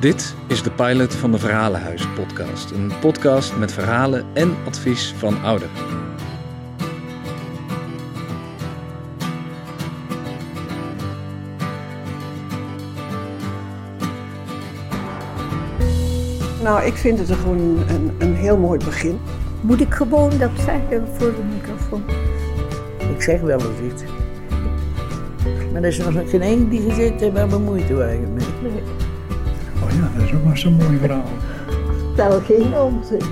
Dit is de pilot van de Verhalenhuis podcast. Een podcast met verhalen en advies van ouderen. Nou, ik vind het gewoon een, een heel mooi begin. Moet ik gewoon dat zeggen voor de microfoon? Ik zeg wel eens iets. Maar er is nog geen één die gezegd heeft waar bemoeid te waren mee. Dat is ook maar zo'n mooi verhaal. Wel geen onzin.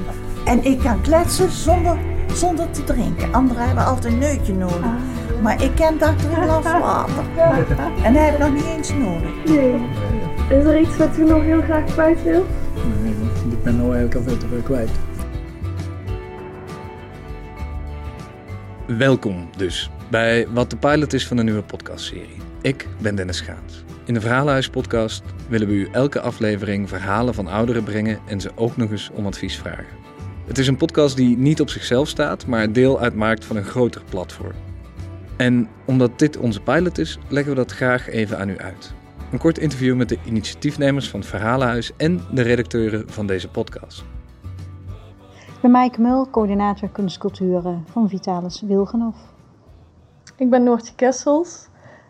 En ik kan kletsen zonder, zonder te drinken. Anderen hebben altijd een neutje nodig. Maar ik ken dat een glas water. En dat heb ik nog niet eens nodig. Nee. Is er iets wat u nog heel graag kwijt wilt? Nee, ik ben nou eigenlijk al veel te veel kwijt. Welkom dus bij wat de pilot is van een nieuwe podcastserie. Ik ben Dennis Schaans. In de Verhalenhuis podcast willen we u elke aflevering verhalen van ouderen brengen en ze ook nog eens om advies vragen. Het is een podcast die niet op zichzelf staat, maar deel uitmaakt van een groter platform. En omdat dit onze pilot is, leggen we dat graag even aan u uit. Een kort interview met de initiatiefnemers van het Verhalenhuis en de redacteuren van deze podcast. Ik ben Maaike Mul, coördinator kunstculturen van Vitalis Wilgenhof. Ik ben Noortje Kessels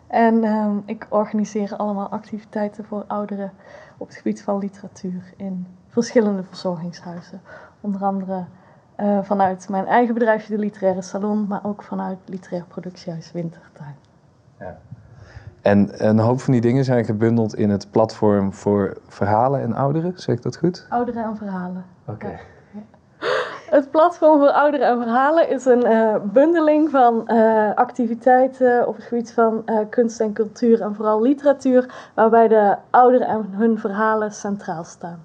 en ehm, ik organiseer allemaal activiteiten voor ouderen op het gebied van literatuur in verschillende verzorgingshuizen. Onder andere eh, vanuit mijn eigen bedrijfje, de Literaire Salon, maar ook vanuit Literair Productiehuis Wintertuin. En een hoop van die dingen zijn gebundeld in het platform voor verhalen en ouderen, zeg ik dat goed? Ouderen en verhalen. Het platform voor ouderen en verhalen is een eh, bundeling van eh, activiteiten op het gebied van eh, kunst en cultuur en vooral literatuur, waarbij de ouderen en hun verhalen centraal staan.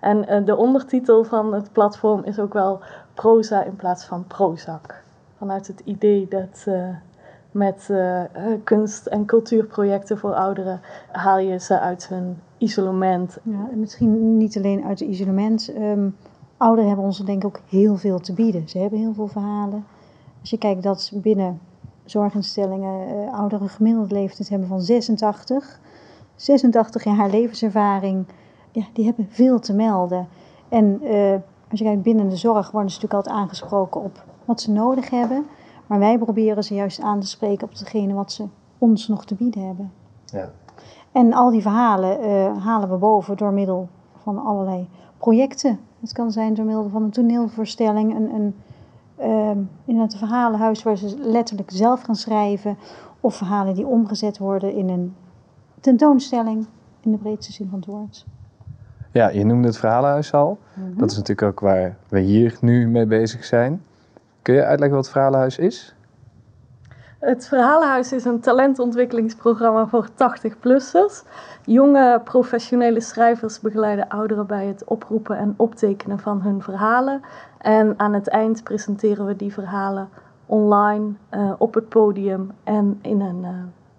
En de ondertitel van het platform is ook wel proza in plaats van prozak. Vanuit het idee dat met kunst- en cultuurprojecten voor ouderen haal je ze uit hun isolement. Ja, en misschien niet alleen uit het isolement. ehm, ouderen hebben ons denk ik ook heel veel te bieden. Ze hebben heel veel verhalen. Als je kijkt dat binnen zorginstellingen eh, ouderen gemiddeld leeftijd hebben van 86. 86 jaar levenservaring. Ja, die hebben veel te melden. En eh, als je kijkt binnen de zorg worden ze natuurlijk altijd aangesproken op wat ze nodig hebben. Maar wij proberen ze juist aan te spreken op hetgene wat ze ons nog te bieden hebben. Ja. En al die verhalen eh, halen we boven door middel van allerlei projecten. Het kan zijn door middel van een toneelvoorstelling, een, een, ehm, inderdaad een verhalenhuis waar ze letterlijk zelf gaan schrijven. Of verhalen die omgezet worden in een tentoonstelling, in de breedste zin van het woord. Ja, je noemde het Verhalenhuis al. Mhm. Dat is natuurlijk ook waar we hier nu mee bezig zijn. Kun je uitleggen wat het Verhalenhuis is? Het Verhalenhuis is een talentontwikkelingsprogramma voor 80-plussers. Jonge professionele schrijvers begeleiden ouderen bij het oproepen en optekenen van hun verhalen. En aan het eind presenteren we die verhalen online, eh, op het podium en in een eh,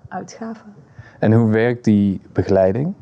uitgave. En hoe werkt die begeleiding?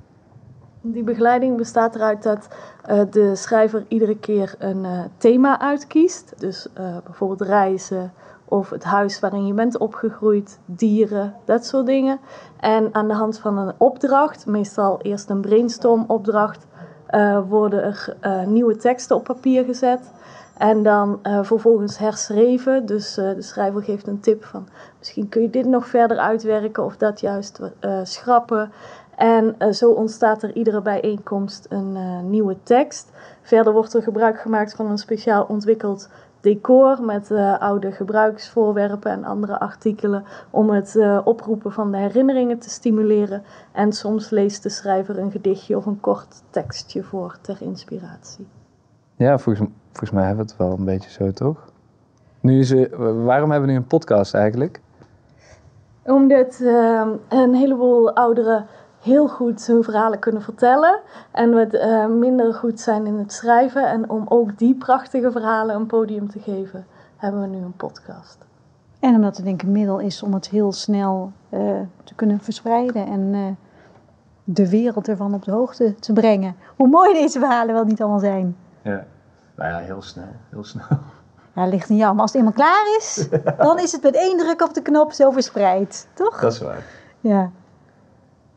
Die begeleiding bestaat eruit dat eh, de schrijver iedere keer een thema uitkiest. Dus bijvoorbeeld reizen of het huis waarin je bent opgegroeid, dieren, dat soort dingen. En aan de hand van een opdracht, meestal eerst een brainstorm-opdracht, eh, worden er eh, nieuwe teksten op papier gezet. En dan eh, vervolgens herschreven. Dus de schrijver geeft een tip van misschien kun je dit nog verder uitwerken of dat juist schrappen. En zo ontstaat er iedere bijeenkomst een nieuwe tekst. Verder wordt er gebruik gemaakt van een speciaal ontwikkeld decor met eh, oude gebruiksvoorwerpen en andere artikelen om het eh, oproepen van de herinneringen te stimuleren. En soms leest de schrijver een gedichtje of een kort tekstje voor ter inspiratie. Ja, volgens, volgens mij hebben we het wel een beetje zo, toch? Nu is er, waarom hebben we nu een podcast eigenlijk? Omdat eh, een heleboel ouderen heel goed hun verhalen kunnen vertellen. En we het, eh, minder goed zijn in het schrijven. En om ook die prachtige verhalen een podium te geven, hebben we nu een podcast. En omdat het denk ik een middel is om het heel snel eh, te kunnen verspreiden en eh, de wereld ervan op de hoogte te brengen. Hoe mooi deze verhalen wel niet allemaal zijn. Ja. Nou ja, heel snel, heel snel. Ja, dat ligt aan jou. Maar als het eenmaal klaar is, dan is het met één druk op de knop zo verspreid. Toch? Dat is waar. Ja.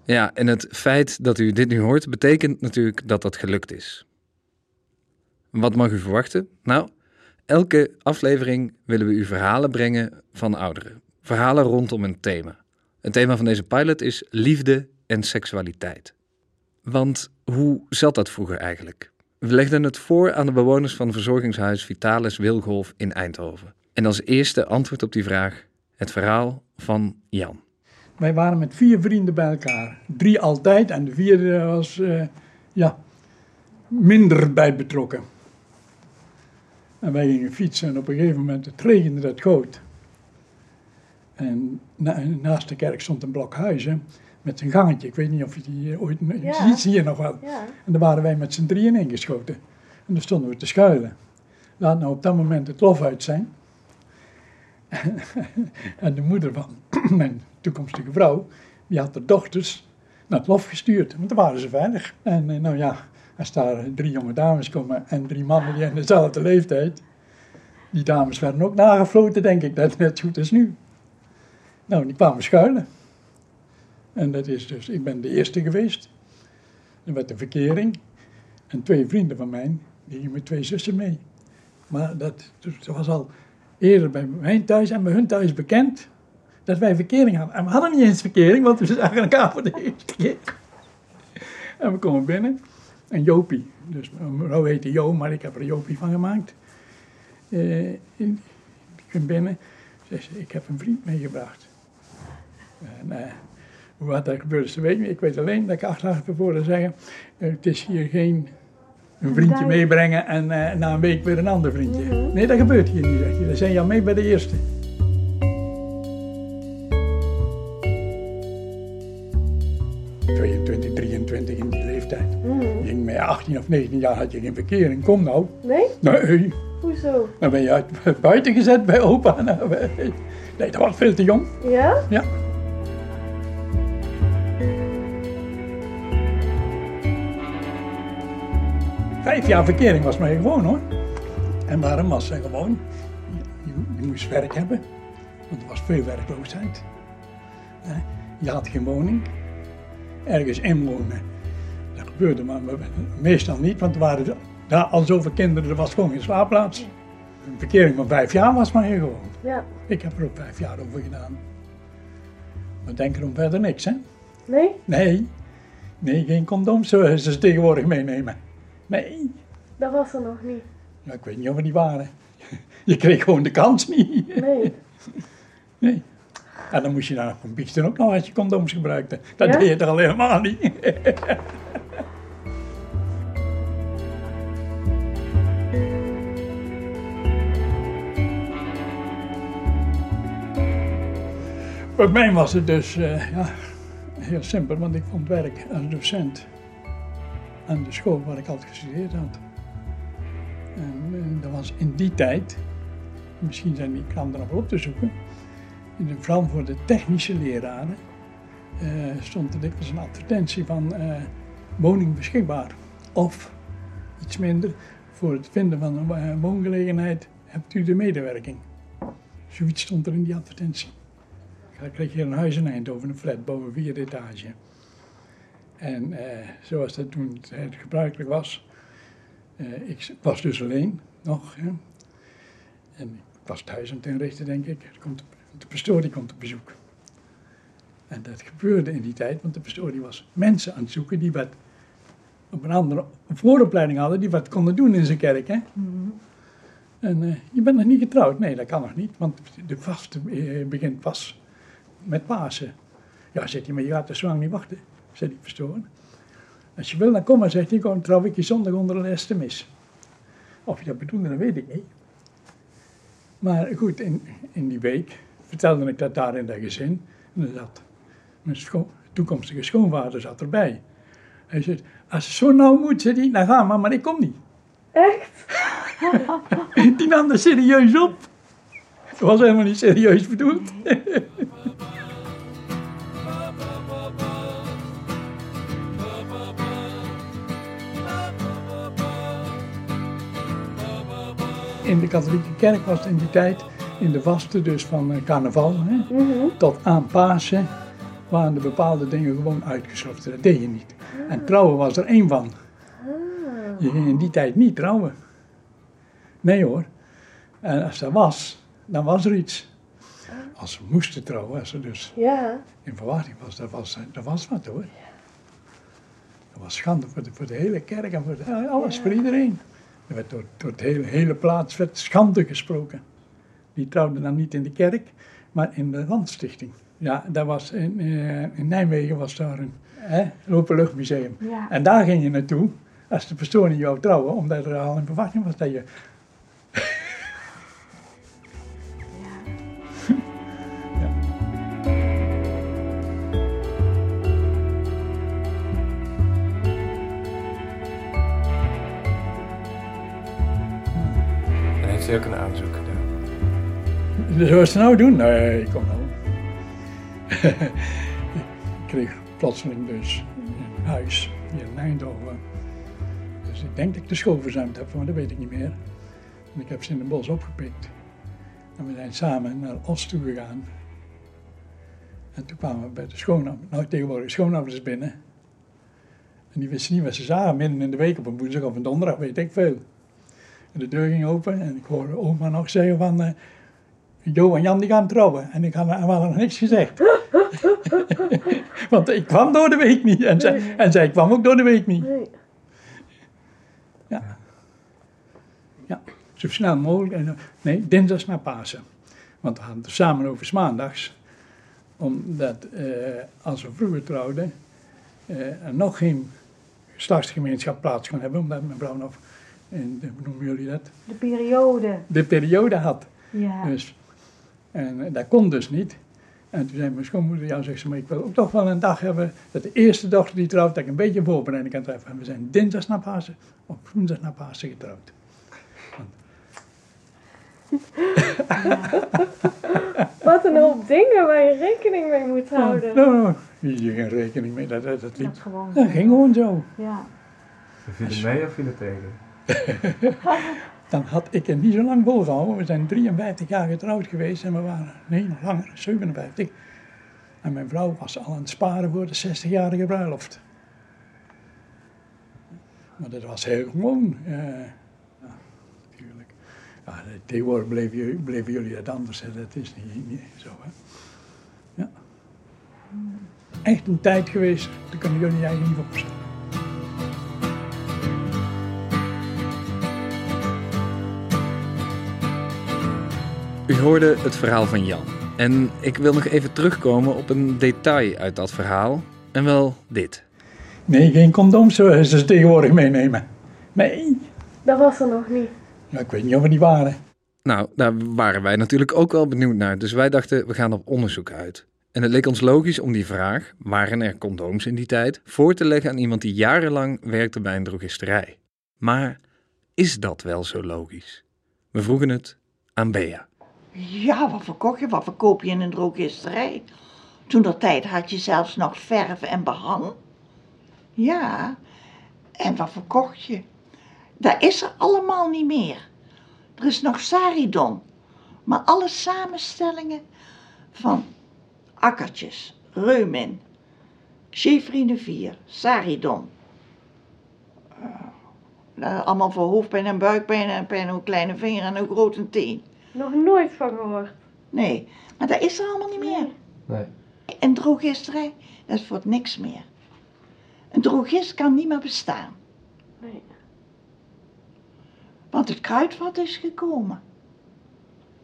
Ja, en het feit dat u dit nu hoort, betekent natuurlijk dat dat gelukt is. Wat mag u verwachten? Nou, elke aflevering willen we u verhalen brengen van ouderen. Verhalen rondom een thema. Het thema van deze pilot is liefde en seksualiteit. Want hoe zat dat vroeger eigenlijk? We legden het voor aan de bewoners van verzorgingshuis Vitalis Wilgolf in Eindhoven. En als eerste antwoord op die vraag het verhaal van Jan. Wij waren met vier vrienden bij elkaar. Drie altijd en de vierde was eh, ja, minder bij betrokken. En wij gingen fietsen en op een gegeven moment het regende dat goot. En na- naast de kerk stond een blok huizen met een gangetje. Ik weet niet of je die ooit... Ja. Die zie je nog wel. Ja. En daar waren wij met z'n drieën ingeschoten. En daar stonden we te schuilen. Laat nou op dat moment het lof uit zijn. en de moeder van mijn toekomstige vrouw, die had de dochters naar het lof gestuurd. Want dan waren ze veilig. En eh, nou ja, als daar drie jonge dames komen en drie mannen die in dezelfde leeftijd. Die dames werden ook nagefloten, denk ik, net, net zo goed als nu. Nou, die kwamen schuilen. En dat is dus, ik ben de eerste geweest. Er werd een verkering. En twee vrienden van mij, die gingen met twee zussen mee. Maar dat, dat was al eerder bij mijn thuis en bij hun thuis bekend dat wij verkering hadden. En we hadden niet eens verkering, want we zagen elkaar voor de eerste keer. En we komen binnen. En Jopie, dus mijn vrouw heette Jo, maar ik heb er Jopie van gemaakt. Eh, ik kom binnen, zegt ze, ik heb een vriend meegebracht. En, eh, hoe wat er gebeurd is, dat weet ik niet. Ik weet alleen dat ik achteraf heb horen zeggen, eh, het is hier geen een vriendje meebrengen en na een week weer een ander vriendje. Nee, dat gebeurt hier niet, zeg je. Dan zijn je al mee bij de eerste. Je ging met 18 of 19 jaar had je geen verkering. Kom nou. Nee? Nee, Hoezo? dan ben je uit buiten gezet bij opa. Nou, Nee, dat was veel te jong. Ja? Ja. Vijf jaar verkering was maar gewoon hoor. En waarom was ze gewoon? Je, je moest werk hebben, want er was veel werkloosheid. Je had geen woning. Ergens inwonen, dat gebeurde maar meestal niet, want er waren daar al zoveel kinderen, er was gewoon geen slaapplaats. Een verkering van vijf jaar was maar hier gewoon. Ja. Ik heb er ook vijf jaar over gedaan. Maar denk erom verder niks, hè? Nee? Nee. Nee, geen condooms zoals ze tegenwoordig meenemen. Nee. Dat was er nog niet. Ja, ik weet niet of we die waren. Je kreeg gewoon de kans niet. Nee. Nee. En dan moest je daar van biechten ook nog als je condooms gebruikte. Dat Ja? deed je toch al helemaal niet. Voor mij was het dus eh, ja, heel simpel, want ik vond werk als docent aan de school waar ik altijd gestudeerd had. En, dat was in die tijd, misschien zijn die kranten nog op te zoeken, in de, vooral voor de technische leraren eh, stond er dikwijls een advertentie van eh, woning beschikbaar. Of iets minder, voor het vinden van een woongelegenheid hebt u de medewerking. Zoiets stond er in die advertentie. Ik kreeg hier een huis in Eindhoven, een flat boven vierde etage. En eh, zoals dat toen het gebruikelijk was, eh, ik was dus alleen nog. Hè. En ik was thuis aan het inrichten, denk ik. Er komt, de pastoor die komt op bezoek. En dat gebeurde in die tijd, want de pastoor die was mensen aan het zoeken die wat op een andere vooropleiding hadden, die wat konden doen in zijn kerk. Hè. En eh, je bent nog niet getrouwd? Nee, dat kan nog niet, want de vaste eh, begint pas met Pasen. Ja, zegt hij, maar je gaat zo lang niet wachten, zei die pastoor. Als je wil, dan kom maar, zegt hij, dan trouw ik je zondag onder de eerste mis. Of je dat bedoelde, dat weet ik niet. Maar goed, in, in die week vertelde ik dat daar in dat gezin. En dan zat mijn toekomstige schoonvader zat erbij. Hij zei, als het zo nauw moet, zei hij, dan ga maar, maar ik kom niet. Echt? Die nam dat serieus op. Dat was helemaal niet serieus bedoeld. In de katholieke kerk was het in die tijd, in de vasten dus van eh, carnaval, hè, tot aan Pasen, waren de bepaalde dingen gewoon uitgesloten. Dat deed je niet. En trouwen was er één van. Je ging in die tijd niet trouwen. Nee hoor. En als dat was, dan was er iets. Als ze moesten trouwen, als ze dus Ja. in verwachting was, dat was, dat was wat hoor. Dat was schande voor de, voor de hele kerk en voor de- alles, voor iedereen. Er werd door, door de hele, hele plaats werd schande gesproken. Die trouwden dan niet in de kerk, maar in de landstichting. Ja, dat was in, eh, in Nijmegen was daar een hè, openluchtmuseum. Ja. En daar ging je naartoe als de persoon niet jou trouwen, omdat er al in verwachting was dat je... hij ook een aanzoek gedaan. Ze nou doen? Nee, ik kom nou. ik kreeg plotseling dus een huis in Eindhoven. Dus ik denk dat ik de school verzuimd heb, maar dat weet ik niet meer. En ik heb ze in het bos opgepikt. En we zijn samen naar Os toe gegaan. En toen kwamen we bij de schoonouders, nou tegenwoordig schoonouders binnen. En die wisten niet wat ze zagen, midden in de week op een woensdag of een donderdag, weet ik veel. En de deur ging open en ik hoorde oma nog zeggen van... eh, Jo en Jan die gaan trouwen. En ik had, hadden nog niks gezegd. Want ik kwam door de week niet. En zij, en zij kwam ook door de week niet. Nee. Ja. Ja, zo snel mogelijk. En, eh, nee, dinsdags na Pasen. Want we hadden het samen over maandags. Omdat eh, als we vroeger trouwden, eh, er nog geen geslachtsgemeenschap plaats kon hebben. Omdat mijn vrouw nog, in, de- hoe noemen jullie dat? De periode. De periode had. Ja. Dus, en eh, dat kon dus niet. En toen zei mijn schoonmoeder, ja, zegt ze, maar ik wil ook toch wel een dag hebben, dat de eerste dochter die trouwt, dat ik een beetje voorbereiding kan treffen. En we zijn dinsdags na Pasen, of woensdag na Pasen getrouwd. Wat een hoop dingen waar je rekening mee moet houden. Nou, nou, hier geen rekening mee, dat, dat, dat liep. Dat gewoon. Dat ging gewoon zo. Ja. Viel het mee of viel het tegen? Dan had ik het niet zo lang volgehouden. We zijn 53 jaar getrouwd geweest en we waren, nee, nog langer, 57. En mijn vrouw was al aan het sparen voor de 60-jarige bruiloft. Maar dat was heel gewoon. eh, ja, natuurlijk. Ja, tegenwoordig beleven jullie, dat anders. Hè. Dat is niet, zo. Hè. Ja. Echt een tijd geweest, daar kunnen jullie eigenlijk niet voorstellen. U hoorde het verhaal van Jan. En ik wil nog even terugkomen op een detail uit dat verhaal. En wel dit. Nee, geen condooms zoals ze tegenwoordig meenemen. Nee. Dat was er nog niet. Ja, ik weet niet of we die waren. Nou, daar waren wij natuurlijk ook wel benieuwd naar. Dus wij dachten, we gaan op onderzoek uit. En het leek ons logisch om die vraag, waren er condooms in die tijd, voor te leggen aan iemand die jarenlang werkte bij een drogisterij. Maar is dat wel zo logisch? We vroegen het aan Bea. Ja, wat verkocht je? Wat verkoop je in een drogisterij? Toen dat tijd had je zelfs nog verf en behang. Ja, en wat verkocht je? Dat is er allemaal niet meer. Er is nog Saridon. Maar alle samenstellingen van akkertjes, reumin, Chevrine 4, Saridon. Eh, allemaal voor hoofdpijn en buikpijn en pijn een kleine vinger en een grote teen. Nog nooit van gehoord. Nee, maar dat is er allemaal niet meer. Nee. Een drogisterij, dat is voor het niks meer. Een drogist kan niet meer bestaan, Nee. want het kruidvat is gekomen.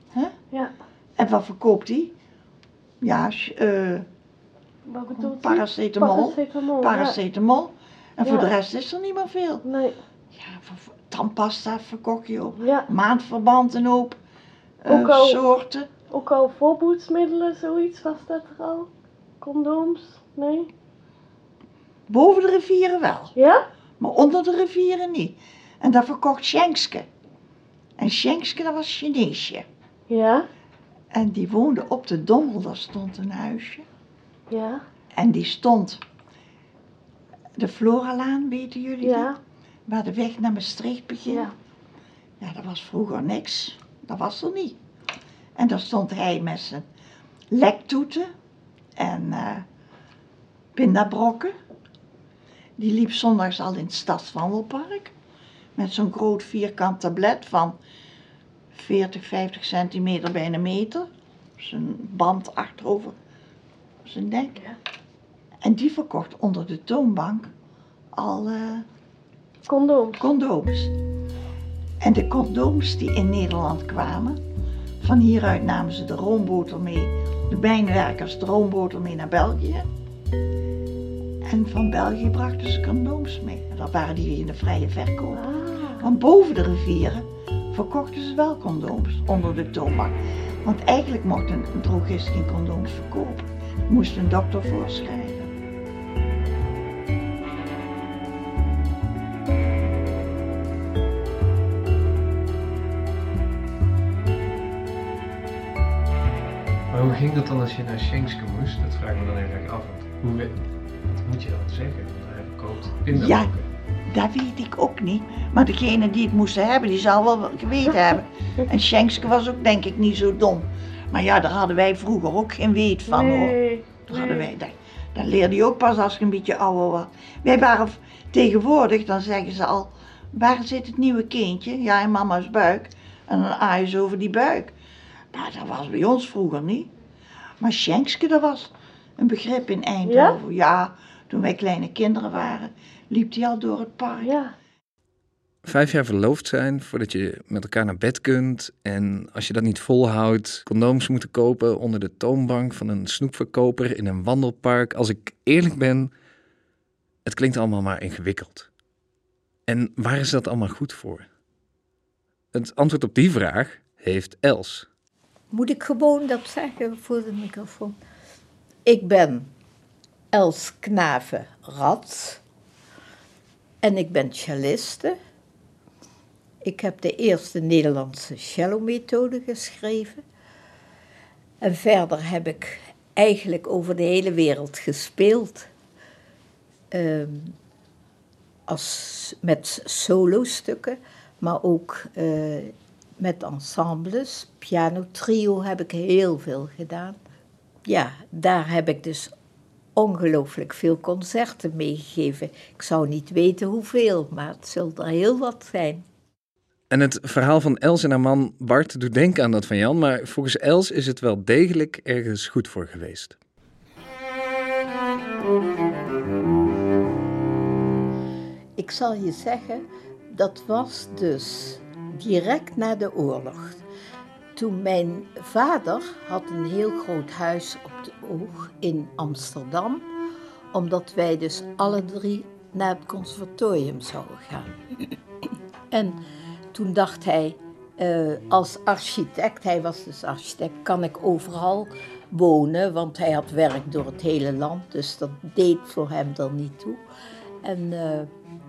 Hè? Ja. En wat verkoopt hij? Ja, sh- eh, Wat bedoelt u? paracetamol. Paracetamol. ja. paracetamol. En voor Ja. de rest is er niet meer veel. Nee. Ja, voor, tandpasta verkocht je op. Ja. Maandverband en op. eh, Ook al- soorten. Ook al voorboedsmiddelen, zoiets was dat er al? Condooms? Nee? Boven de rivieren wel. Ja? Maar onder de rivieren niet. En dat verkocht Schenkske. En Schenkske, dat was Chineesje. Ja? En die woonde op de Dommel, daar stond een huisje. Ja? En die stond de Floralaan, weten jullie Ja? dat? Waar de weg naar Maastricht begint. Ja. Ja, dat was vroeger niks. Dat was er niet. En daar stond hij met zijn lektoeten en eh, pindabrokken. Die liep zondags al in het stadswandelpark. Met zo'n groot vierkant tablet van 40, 50 centimeter bij een meter. Zijn band achterover zijn nek. En die verkocht onder de toonbank al Condooms. condooms. En de condooms die in Nederland kwamen, van hieruit namen ze de roomboter mee, de mijnwerkers de roomboter mee naar België. En van België brachten ze condooms mee. En dat waren die in de vrije verkoop. Want boven de rivieren verkochten ze wel condooms onder de toonbank. Want eigenlijk mocht een een drogist geen condooms verkopen. Moest een dokter voorschrijven. Dat dan als je naar Schenkske moest? Dat vraag ik me dan heel erg af. Hoe, we- wat moet je dan zeggen? Want hij verkoopt pindabrokken. Dat weet ik ook niet. Maar degene die het moesten hebben, die zal wel geweten hebben. En Schenkske was ook denk ik niet zo dom. Maar ja, daar hadden wij vroeger ook geen weet van hoor. Nee. Dat hadden wij, dat, dat leerde je ook pas als je een beetje ouder was. Wij waren tegenwoordig, dan zeggen ze al, waar zit het nieuwe kindje? Ja, in mama's buik. En dan aaien ze over die buik. Maar dat was bij ons vroeger niet. Maar Schenkske, dat was een begrip in Eindhoven. Ja, toen wij kleine kinderen waren, liep die al door het park. Ja. Vijf jaar verloofd zijn voordat je met elkaar naar bed kunt. En als je dat niet volhoudt, condooms moeten kopen onder de toonbank van een snoepverkoper in een wandelpark. Als ik eerlijk ben, het klinkt allemaal maar ingewikkeld. En waar is dat allemaal goed voor? Het antwoord op die vraag heeft Els. Moet ik gewoon dat zeggen voor de microfoon? Ik ben Els Knaven Rats en ik ben celliste. Ik heb de eerste Nederlandse cello-methode geschreven. En verder heb ik eigenlijk over de hele wereld gespeeld. Ehm, als, met solostukken, maar ook eh, met ensembles. Piano trio heb ik heel veel gedaan. Ja, daar heb ik dus ongelooflijk veel concerten meegegeven. Ik zou niet weten hoeveel, maar het zullen er heel wat zijn. En het verhaal van Els en haar man Bart doet denken aan dat van Jan, maar volgens Els is het wel degelijk ergens goed voor geweest. Ik zal je zeggen, dat was dus direct na de oorlog. Toen mijn vader had een heel groot huis op de oog in Amsterdam, omdat wij dus alle drie naar het conservatorium zouden gaan. En toen dacht hij, eh, als architect, hij was dus architect, kan ik overal wonen, want hij had werk door het hele land, dus dat deed voor hem dan niet toe. En eh,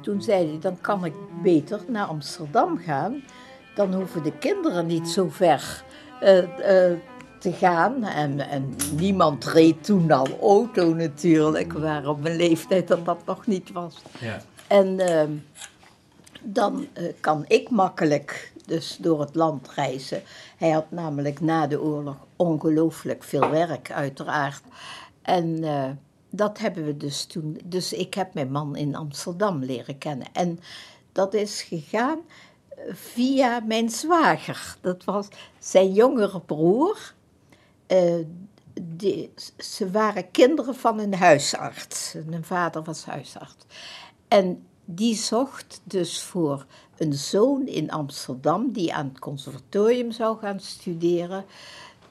toen zei hij, dan kan ik beter naar Amsterdam gaan, dan hoeven de kinderen niet zo ver eh, eh, te gaan. En, en niemand reed toen al auto natuurlijk, we waren op een leeftijd dat dat nog niet was. Ja. En ehm, dan eh, kan ik makkelijk dus door het land reizen. Hij had namelijk na de oorlog ongelooflijk veel werk, uiteraard. En dat hebben we dus toen. Dus ik heb mijn man in Amsterdam leren kennen. En dat is gegaan eh, via mijn zwager. Dat was zijn jongere broer. Eh, ze waren kinderen van een huisarts. Mijn vader was huisarts. En die zocht dus voor een zoon in Amsterdam die aan het conservatorium zou gaan studeren,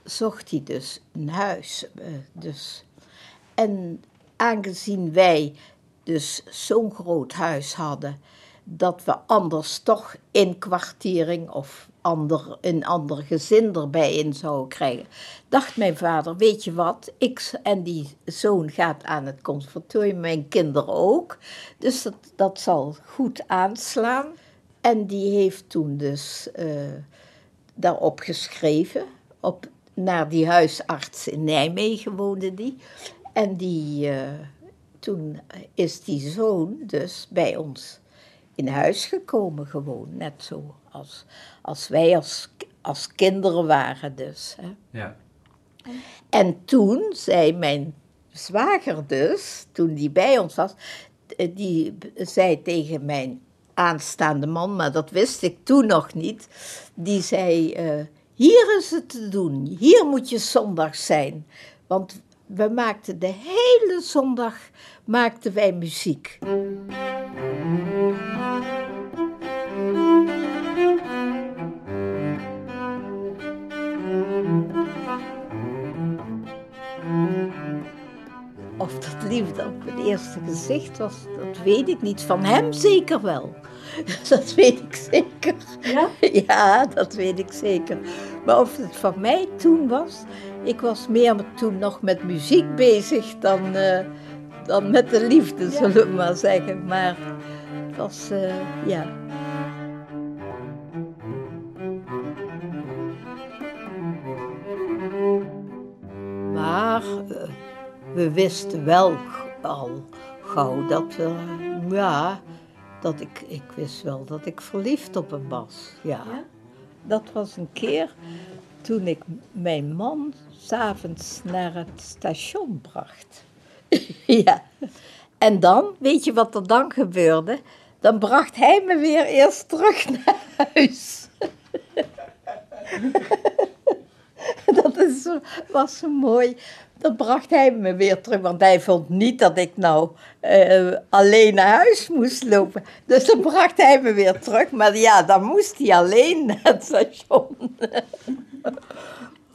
zocht hij dus een huis. eh, dus. En aangezien wij dus zo'n groot huis hadden, dat we anders toch inkwartiering of ander, een ander gezin erbij in zouden krijgen, dacht mijn vader, weet je wat, ik en die zoon gaat aan het conservatorium, mijn kinderen ook, dus dat, dat zal goed aanslaan. En die heeft toen dus eh, daarop geschreven, op, naar die huisarts in Nijmegen woonde die. En die, eh, toen is die zoon dus bij ons in huis gekomen gewoon, net zo als, als wij als, als kinderen waren dus. Hè. Ja. En toen zei mijn zwager dus, toen die bij ons was, eh, die zei tegen mijn aanstaande man, maar dat wist ik toen nog niet, die zei, eh, hier is het te doen, hier moet je zondag zijn. Want we maakten de hele zondag maakten wij muziek. Of dat liefde op het eerste gezicht was, dat weet ik niet. Van hem zeker wel. Dat weet ik zeker. Ja? Ja, dat weet ik zeker. Maar of het van mij toen was, ik was meer toen nog met muziek bezig dan, eh, dan met de liefde, zullen we maar zeggen. Maar het was, eh, ja. Maar eh, we wisten wel al gauw dat we, ja, dat ik, ik wist wel dat ik verliefd op hem was. Ja. Ja? Dat was een keer toen ik mijn man s'avonds naar het station bracht. ja. En dan, weet je wat er dan gebeurde? Dan bracht hij me weer eerst terug naar huis. Dat is, was zo mooi. Dan bracht hij me weer terug, want hij vond niet dat ik nou eh, alleen naar huis moest lopen. Dus dan bracht hij me weer terug. Maar ja, dan moest hij alleen naar het station.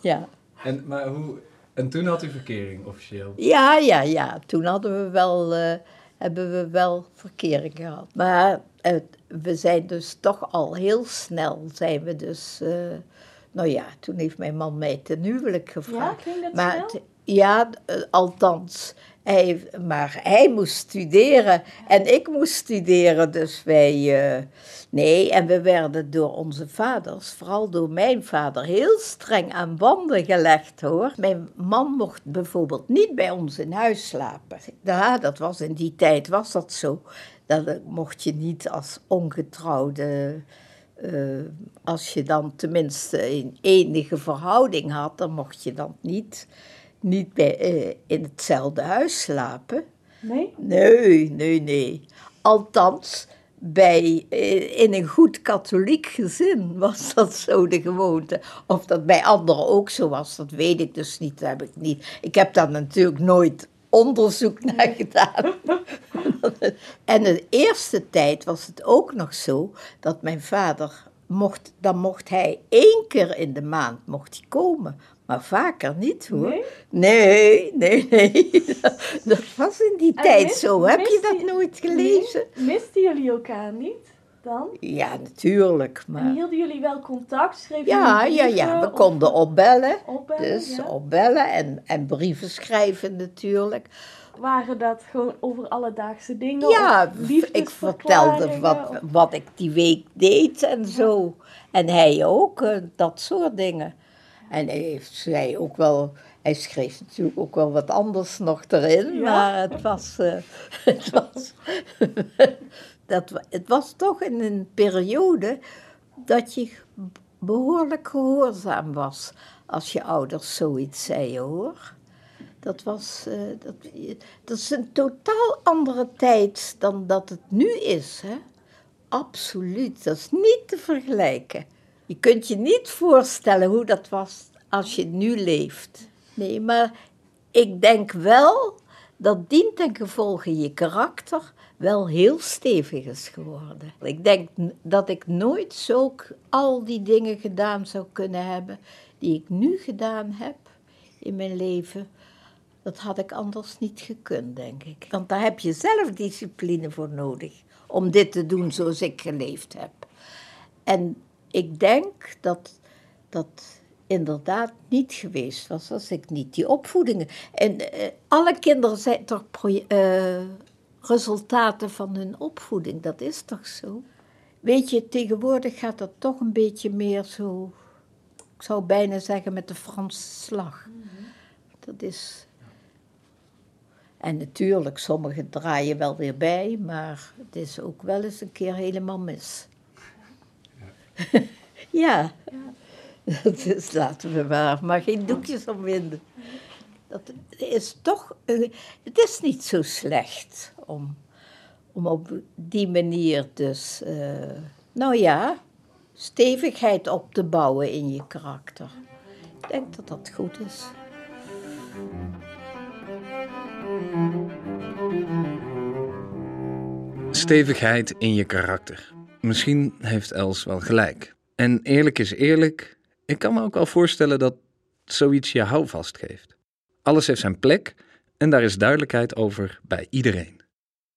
ja. En, maar hoe, en toen had u verkering officieel? ja, ja, ja. Toen hadden we wel, eh, hebben we wel verkering gehad. Maar eh, we zijn dus toch al heel snel, zijn we dus... nou ja, toen heeft mijn man mij ten huwelijk Ja, gevraagd. ging dat Maar het- ja, eh, althans. Hij, maar hij moest studeren en ik moest studeren, dus wij... eh, nee, en we werden door onze vaders, vooral door mijn vader, heel streng aan banden gelegd, hoor. Mijn man mocht bijvoorbeeld niet bij ons in huis slapen. Ja, dat was in die tijd, was dat zo. Dat eh, mocht je niet als ongetrouwde... eh, als je dan tenminste een enige verhouding had, dan mocht je dan niet, niet bij, eh, in hetzelfde huis slapen. Nee? Nee, nee, nee. Althans, bij, eh, in een goed katholiek gezin was dat zo de gewoonte. Of dat bij anderen ook zo was, dat weet ik dus niet. Dat heb ik, niet. ik heb daar natuurlijk nooit onderzoek naar gedaan. en de eerste tijd was het ook nog zo dat mijn vader mocht, dan mocht hij één keer in de maand mocht hij komen. Maar vaker niet hoor. Nee? Nee, nee, nee. Dat was in die En tijd zo. Heb je dat nooit gelezen? Nee? Misten jullie elkaar niet dan? Ja, natuurlijk. En Maar... hielden jullie wel contact? Schreven Ja, ja, ja. We of konden opbellen. opbellen? Dus ja? opbellen en, en brieven schrijven natuurlijk. Waren dat gewoon over alledaagse dingen? Ja, ik vertelde wat, wat ik die week deed en zo. En hij ook, eh, dat soort dingen. En hij heeft, zei ook wel, hij schreef natuurlijk ook wel wat anders nog erin, Ja? maar het was, eh, het, was dat, het was toch in een periode dat je behoorlijk gehoorzaam was als je ouders zoiets zeiden hoor. Dat, was, eh, dat, dat is een totaal andere tijd dan dat het nu is. Hè? Absoluut, dat is niet te vergelijken. Je kunt je niet voorstellen hoe dat was als je nu leeft. Nee, maar ik denk wel dat dient ten gevolge je karakter wel heel stevig is geworden. Ik denk dat ik nooit zo al die dingen gedaan zou kunnen hebben die ik nu gedaan heb in mijn leven. Dat had ik anders niet gekund, denk ik. Want daar heb je zelf discipline voor nodig om dit te doen zoals ik geleefd heb. En ik denk dat dat inderdaad niet geweest was als ik niet die opvoedingen. En eh, alle kinderen zijn toch eh, resultaten van hun opvoeding, dat is toch zo? Weet je, tegenwoordig gaat dat toch een beetje meer zo, ik zou bijna zeggen met de Franse slag. Dat is. En natuurlijk, sommigen draaien wel weer bij, maar het is ook wel eens een keer helemaal mis. Ja, dat is, laten we maar, maar geen doekjes omwinden. Dat is toch, een- het is niet zo slecht om, om op die manier dus, eh, nou ja, stevigheid op te bouwen in je karakter. Ik denk dat dat goed is. Stevigheid in je karakter. Misschien heeft Els wel gelijk. En eerlijk is eerlijk, ik kan me ook wel voorstellen dat zoiets je houvast geeft. Alles heeft zijn plek en daar is duidelijkheid over bij iedereen.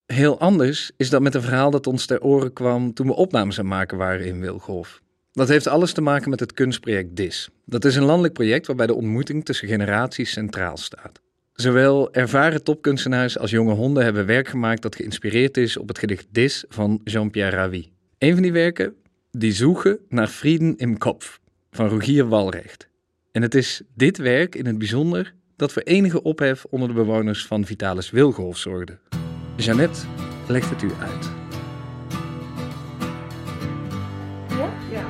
Heel anders is dat met een verhaal dat ons ter oren kwam toen we opnames aan het maken waren in Wilgolf. Dat heeft alles te maken met het kunstproject DIS. Dat is een landelijk project waarbij de ontmoeting tussen generaties centraal staat. Zowel ervaren topkunstenaars als jonge honden hebben werk gemaakt dat geïnspireerd is op het gedicht Dis van Jean-Pierre Ravi. Een van die werken, Die zoeken naar Frieden im Kopf, van Rogier Walrecht. En het is dit werk in het bijzonder dat voor enige ophef onder de bewoners van Vitalis Wilgolf zorgde. Jeannette legt het u uit. Ja, ja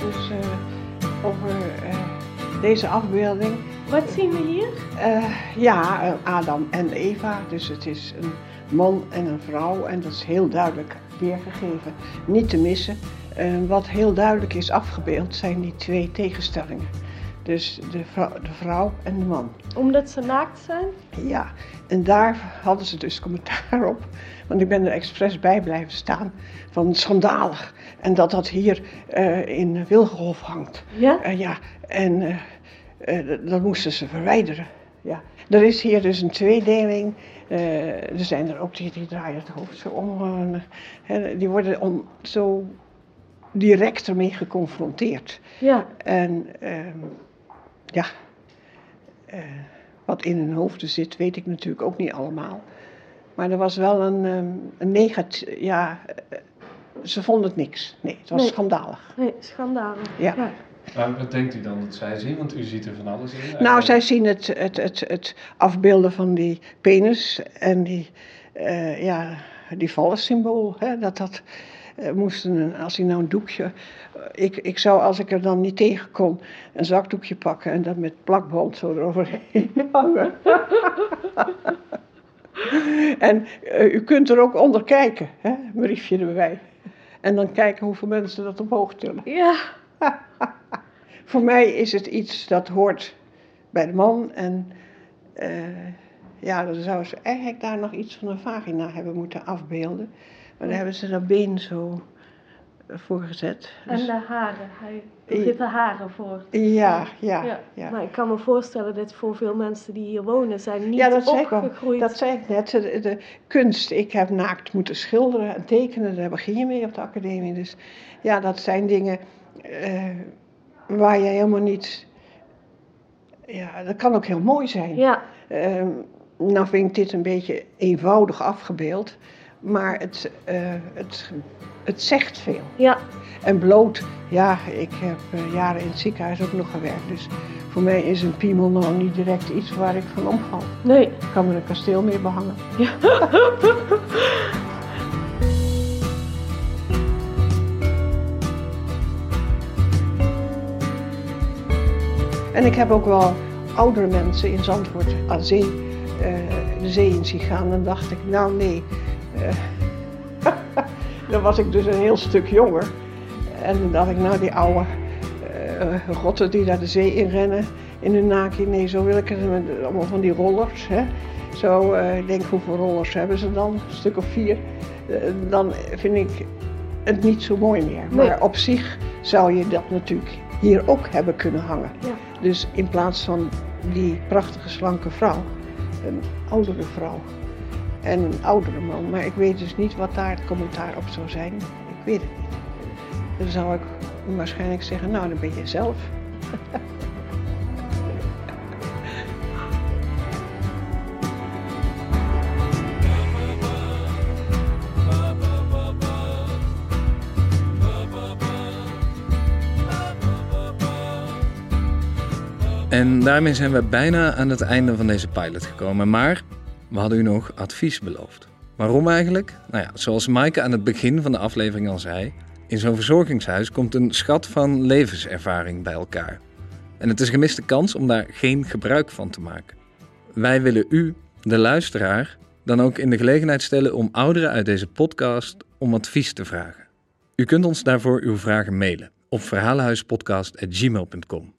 dus eh, over eh, deze afbeelding. Wat zien we hier? Eh, ja, Adam en Eva. Dus het is een man en een vrouw. En dat is heel duidelijk weergegeven. Niet te missen. Wat heel duidelijk is afgebeeld zijn die twee tegenstellingen. Dus de vrouw, de vrouw en de man. Omdat ze naakt zijn? Ja, en daar hadden ze dus commentaar op. Want ik ben er expres bij blijven staan van schandalig. En dat dat hier eh, in Wilgenhof hangt. Ja? Eh, ja, en eh, dat- moesten ze verwijderen. Ja. Er is hier dus een tweedeling. Er zijn er ook die, die draaien het hoofd zo om. hè, die worden om, zo direct ermee geconfronteerd. Ja. En ehm, ja, eh, wat in hun hoofden zit, weet ik natuurlijk ook niet allemaal. Maar er was wel een, ehm, een negatief. Ja, eh, ze vonden het niks. Nee, het was Nee. schandalig. Nee, schandalig. Ja. Maar wat denkt u dan dat zij zien? Want u ziet er van alles in. Nou, zij zien het, het, het, het afbeelden van die penis en die, eh ja, die vallensymbool. Hè, dat dat moesten, een- als hij nou een doekje. eh, ik, ik zou, als ik er dan niet tegen kon, een zakdoekje pakken en dat met plakband zo eroverheen hangen. en eh, u kunt er ook onder kijken, hè, een briefje erbij. En dan kijken hoeveel mensen dat omhoog tillen. Ja. Voor mij is het iets dat hoort bij de man. En eh, ja, dan zou ze eigenlijk daar nog iets van een vagina hebben moeten afbeelden. Maar daar hebben ze dat been zo eh, voor gezet. En Dus- de haren. Hij, er zitten haren voor. ja, ja, Ja. ja. Maar ik kan me voorstellen dat voor veel mensen die hier wonen zijn niet Ja, dat zei, ik al. opgegroeid. dat zei ik net. De, de kunst. Ik heb naakt moeten schilderen en tekenen. Daar begin je mee op de academie. Dus ja, dat zijn dingen eh, waar je helemaal niet. Ja, dat kan ook heel mooi zijn. Ja, Ehm, nou vind ik dit een beetje eenvoudig afgebeeld, maar het, eh, het, het zegt veel. ja, En bloot, ja, ik heb eh, jaren in het ziekenhuis ook nog gewerkt, dus voor mij is een piemel nou niet direct iets waar ik van omval. nee. Ik kan er een kasteel mee behangen. En ik heb ook wel oudere mensen in Zandvoort aan zee, eh, de zee in zien gaan. Dan dacht ik, nou nee. Eh, dan was ik dus een heel stuk jonger. En dan dacht ik, nou die oude eh rotten die daar de zee in rennen in hun naakje. Nee, zo wil ik het met allemaal van die rollers. Hè. Zo, eh, ik denk hoeveel rollers hebben ze dan? Een stuk of vier. Dan vind ik het niet zo mooi meer. Nee. Maar op zich zou je dat natuurlijk hier ook hebben kunnen hangen. Ja. Dus in plaats van die prachtige slanke vrouw, een oudere vrouw en een oudere man. Maar ik weet dus niet wat daar het commentaar op zou zijn. Ik weet het niet. Dan zou ik waarschijnlijk zeggen, nou dan ben je zelf. En daarmee zijn we bijna aan het einde van deze pilot gekomen. Maar we hadden u nog advies beloofd. Waarom eigenlijk? Nou ja, zoals Maaike aan het begin van de aflevering al zei, in zo'n verzorgingshuis komt een schat van levenservaring bij elkaar. En het is een gemiste kans om daar geen gebruik van te maken. wij willen u, de luisteraar, dan ook in de gelegenheid stellen om ouderen uit deze podcast om advies te vragen. U kunt ons daarvoor uw vragen mailen op verhalenhuispodcast.gmail.com.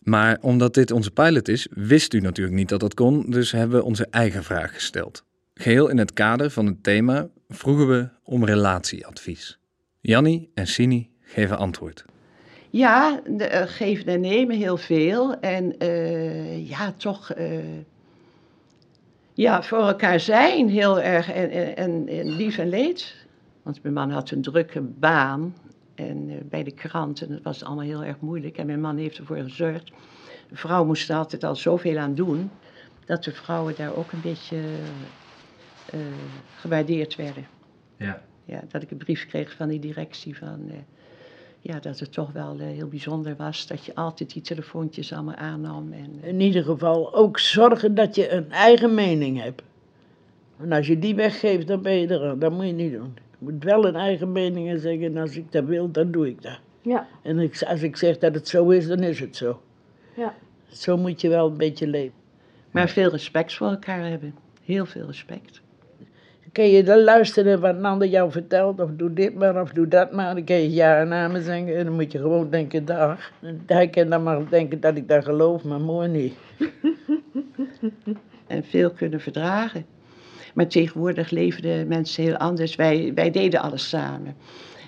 Maar omdat dit onze pilot is, wist u natuurlijk niet dat dat kon, dus hebben we onze eigen vraag gesteld. Geheel in het kader van het thema vroegen we om relatieadvies. Jannie en Sini geven antwoord. Ja, de, eh, geven en nemen heel veel. En eh, ja, toch eh, ja, voor elkaar zijn heel erg. En, en, en lief en leed. Want mijn man had een drukke baan en, eh, bij de krant. En dat was allemaal heel erg moeilijk. En mijn man heeft ervoor gezorgd. De vrouw moest er altijd al zoveel aan doen. Dat de vrouwen daar ook een beetje eh, gewaardeerd werden. Ja. Ja, dat ik een brief kreeg van die directie van... eh, ja, dat het toch wel heel bijzonder was dat je altijd die telefoontjes allemaal aannam. En, In ieder geval ook zorgen dat je een eigen mening hebt. En als je die weggeeft, dan ben je er. Dat moet je niet doen. Je moet wel een eigen mening zeggen. En als ik dat wil, dan doe ik dat. Ja, En ik, als ik zeg dat het zo is, dan is het zo. ja. Zo moet je wel een beetje leven. maar veel respect voor elkaar hebben. Heel veel respect. Kun je dan luisteren wat een ander jou vertelt, of doe dit maar, of doe dat maar. Dan kun je ja en namen zeggen en dan moet je gewoon denken, dag. En Hij kan dan maar denken dat ik dat geloof, maar mooi niet. En veel kunnen verdragen. Maar tegenwoordig leven de mensen heel anders. Wij, wij deden alles samen.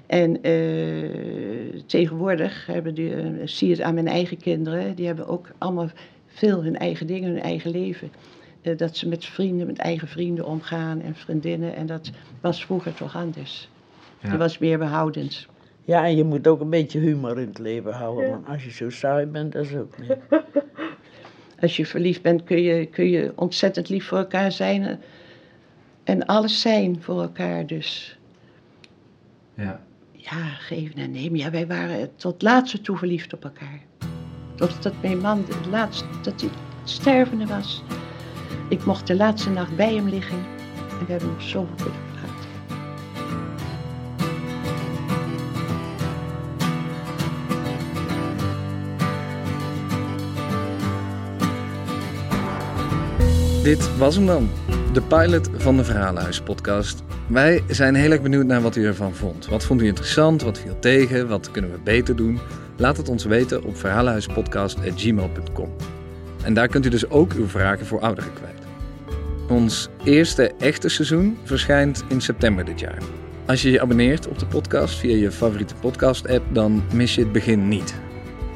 En eh, tegenwoordig hebben die, eh, zie je het aan mijn eigen kinderen, die hebben ook allemaal veel hun eigen dingen, hun eigen leven. Eh, dat ze met vrienden, met eigen vrienden omgaan en vriendinnen. En dat was vroeger toch anders. Dat was meer behoudend. Ja, en je moet ook een beetje humor in het leven houden, want als je zo saai bent, dat is ook niet. Als je verliefd bent kun je, kun je ontzettend lief voor elkaar zijn. En alles zijn voor elkaar dus. Ja. Ja, geven en nemen. Ja, wij waren tot laatste toe verliefd op elkaar. Totdat mijn man de laatste, dat hij stervende was. Ik mocht de laatste nacht bij hem liggen. En we hebben nog zoveel kunnen praten. Dit was hem dan. De pilot van de Verhalenhuis podcast. Wij zijn heel erg benieuwd naar wat u ervan vond. Wat vond u interessant? Wat viel tegen? Wat kunnen we beter doen? Laat het ons weten op verhalenhuispodcast.gmail.com. En daar kunt u dus ook uw vragen voor ouderen kwijt. Ons eerste echte seizoen verschijnt in september dit jaar. Als je je abonneert op de podcast via je favoriete podcast-app, dan mis je het begin niet.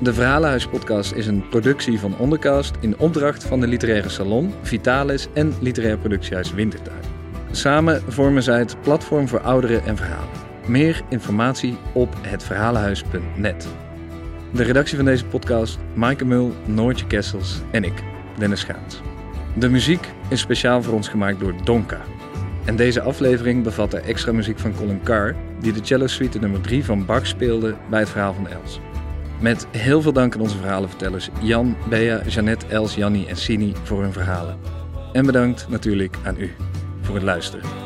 De Verhalenhuis podcast is een productie van Ondercast in opdracht van de literaire salon, Vitalis en literair productiehuis Wintertuin. Samen vormen zij het platform voor ouderen en verhalen. Meer informatie op hetverhalenhuis.net. De redactie van deze podcast, Maaike Mul, Noortje Kessels en ik, Dennis Schaans. De muziek is speciaal voor ons gemaakt door Donka. En deze aflevering bevatte extra muziek van Colin Carr, die de cello suite nummer 3 van Bach speelde bij het verhaal van Els. Met heel veel dank aan onze verhalenvertellers Jan, Bea, Jeannette, Els, Jannie en Sini voor hun verhalen. En bedankt natuurlijk aan u voor het luisteren.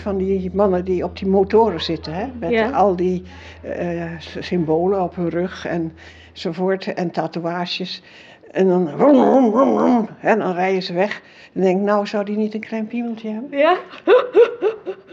Van die mannen die op die motoren zitten, hè? met Ja. al die eh, symbolen op hun rug enzovoort en tatoeages. En dan, en dan rijden ze weg. En denk ik, nou zou die niet een klein piemeltje hebben? Ja?